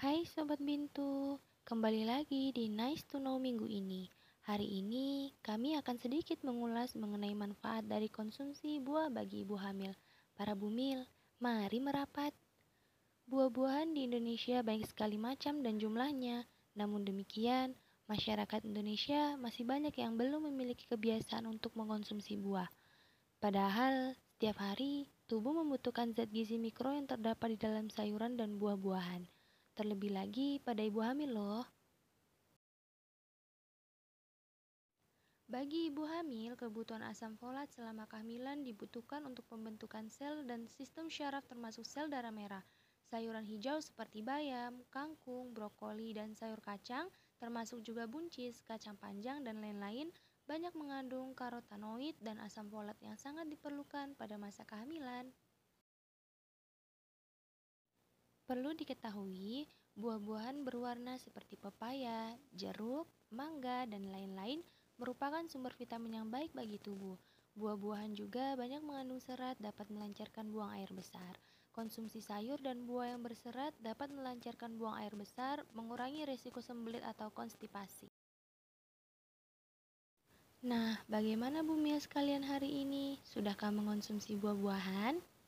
Hai Sobat Bintu, kembali lagi di Nice to Know minggu ini. Hari ini kami akan sedikit mengulas mengenai manfaat dari konsumsi buah bagi ibu hamil. Para bumil, mari merapat. Buah-buahan di Indonesia banyak sekali macam dan jumlahnya. Namun demikian, masyarakat Indonesia masih banyak yang belum memiliki kebiasaan untuk mengonsumsi buah. Padahal, setiap hari tubuh membutuhkan zat gizi mikro yang terdapat di dalam sayuran dan buah-buahan. Terlebih lagi pada ibu hamil loh. Bagi ibu hamil, kebutuhan asam folat selama kehamilan dibutuhkan untuk pembentukan sel dan sistem syaraf termasuk sel darah merah. Sayuran hijau seperti bayam, kangkung, brokoli, dan sayur kacang, termasuk juga buncis, kacang panjang, dan lain-lain, banyak mengandung karotenoid dan asam folat yang sangat diperlukan pada masa kehamilan. Perlu diketahui, buah-buahan berwarna seperti pepaya, jeruk, mangga, dan lain-lain merupakan sumber vitamin yang baik bagi tubuh. Buah-buahan juga banyak mengandung serat dapat melancarkan buang air besar. Konsumsi sayur dan buah yang berserat dapat melancarkan buang air besar, mengurangi risiko sembelit atau konstipasi. Nah, bagaimana bumi sekalian hari ini? Sudahkah mengonsumsi buah-buahan?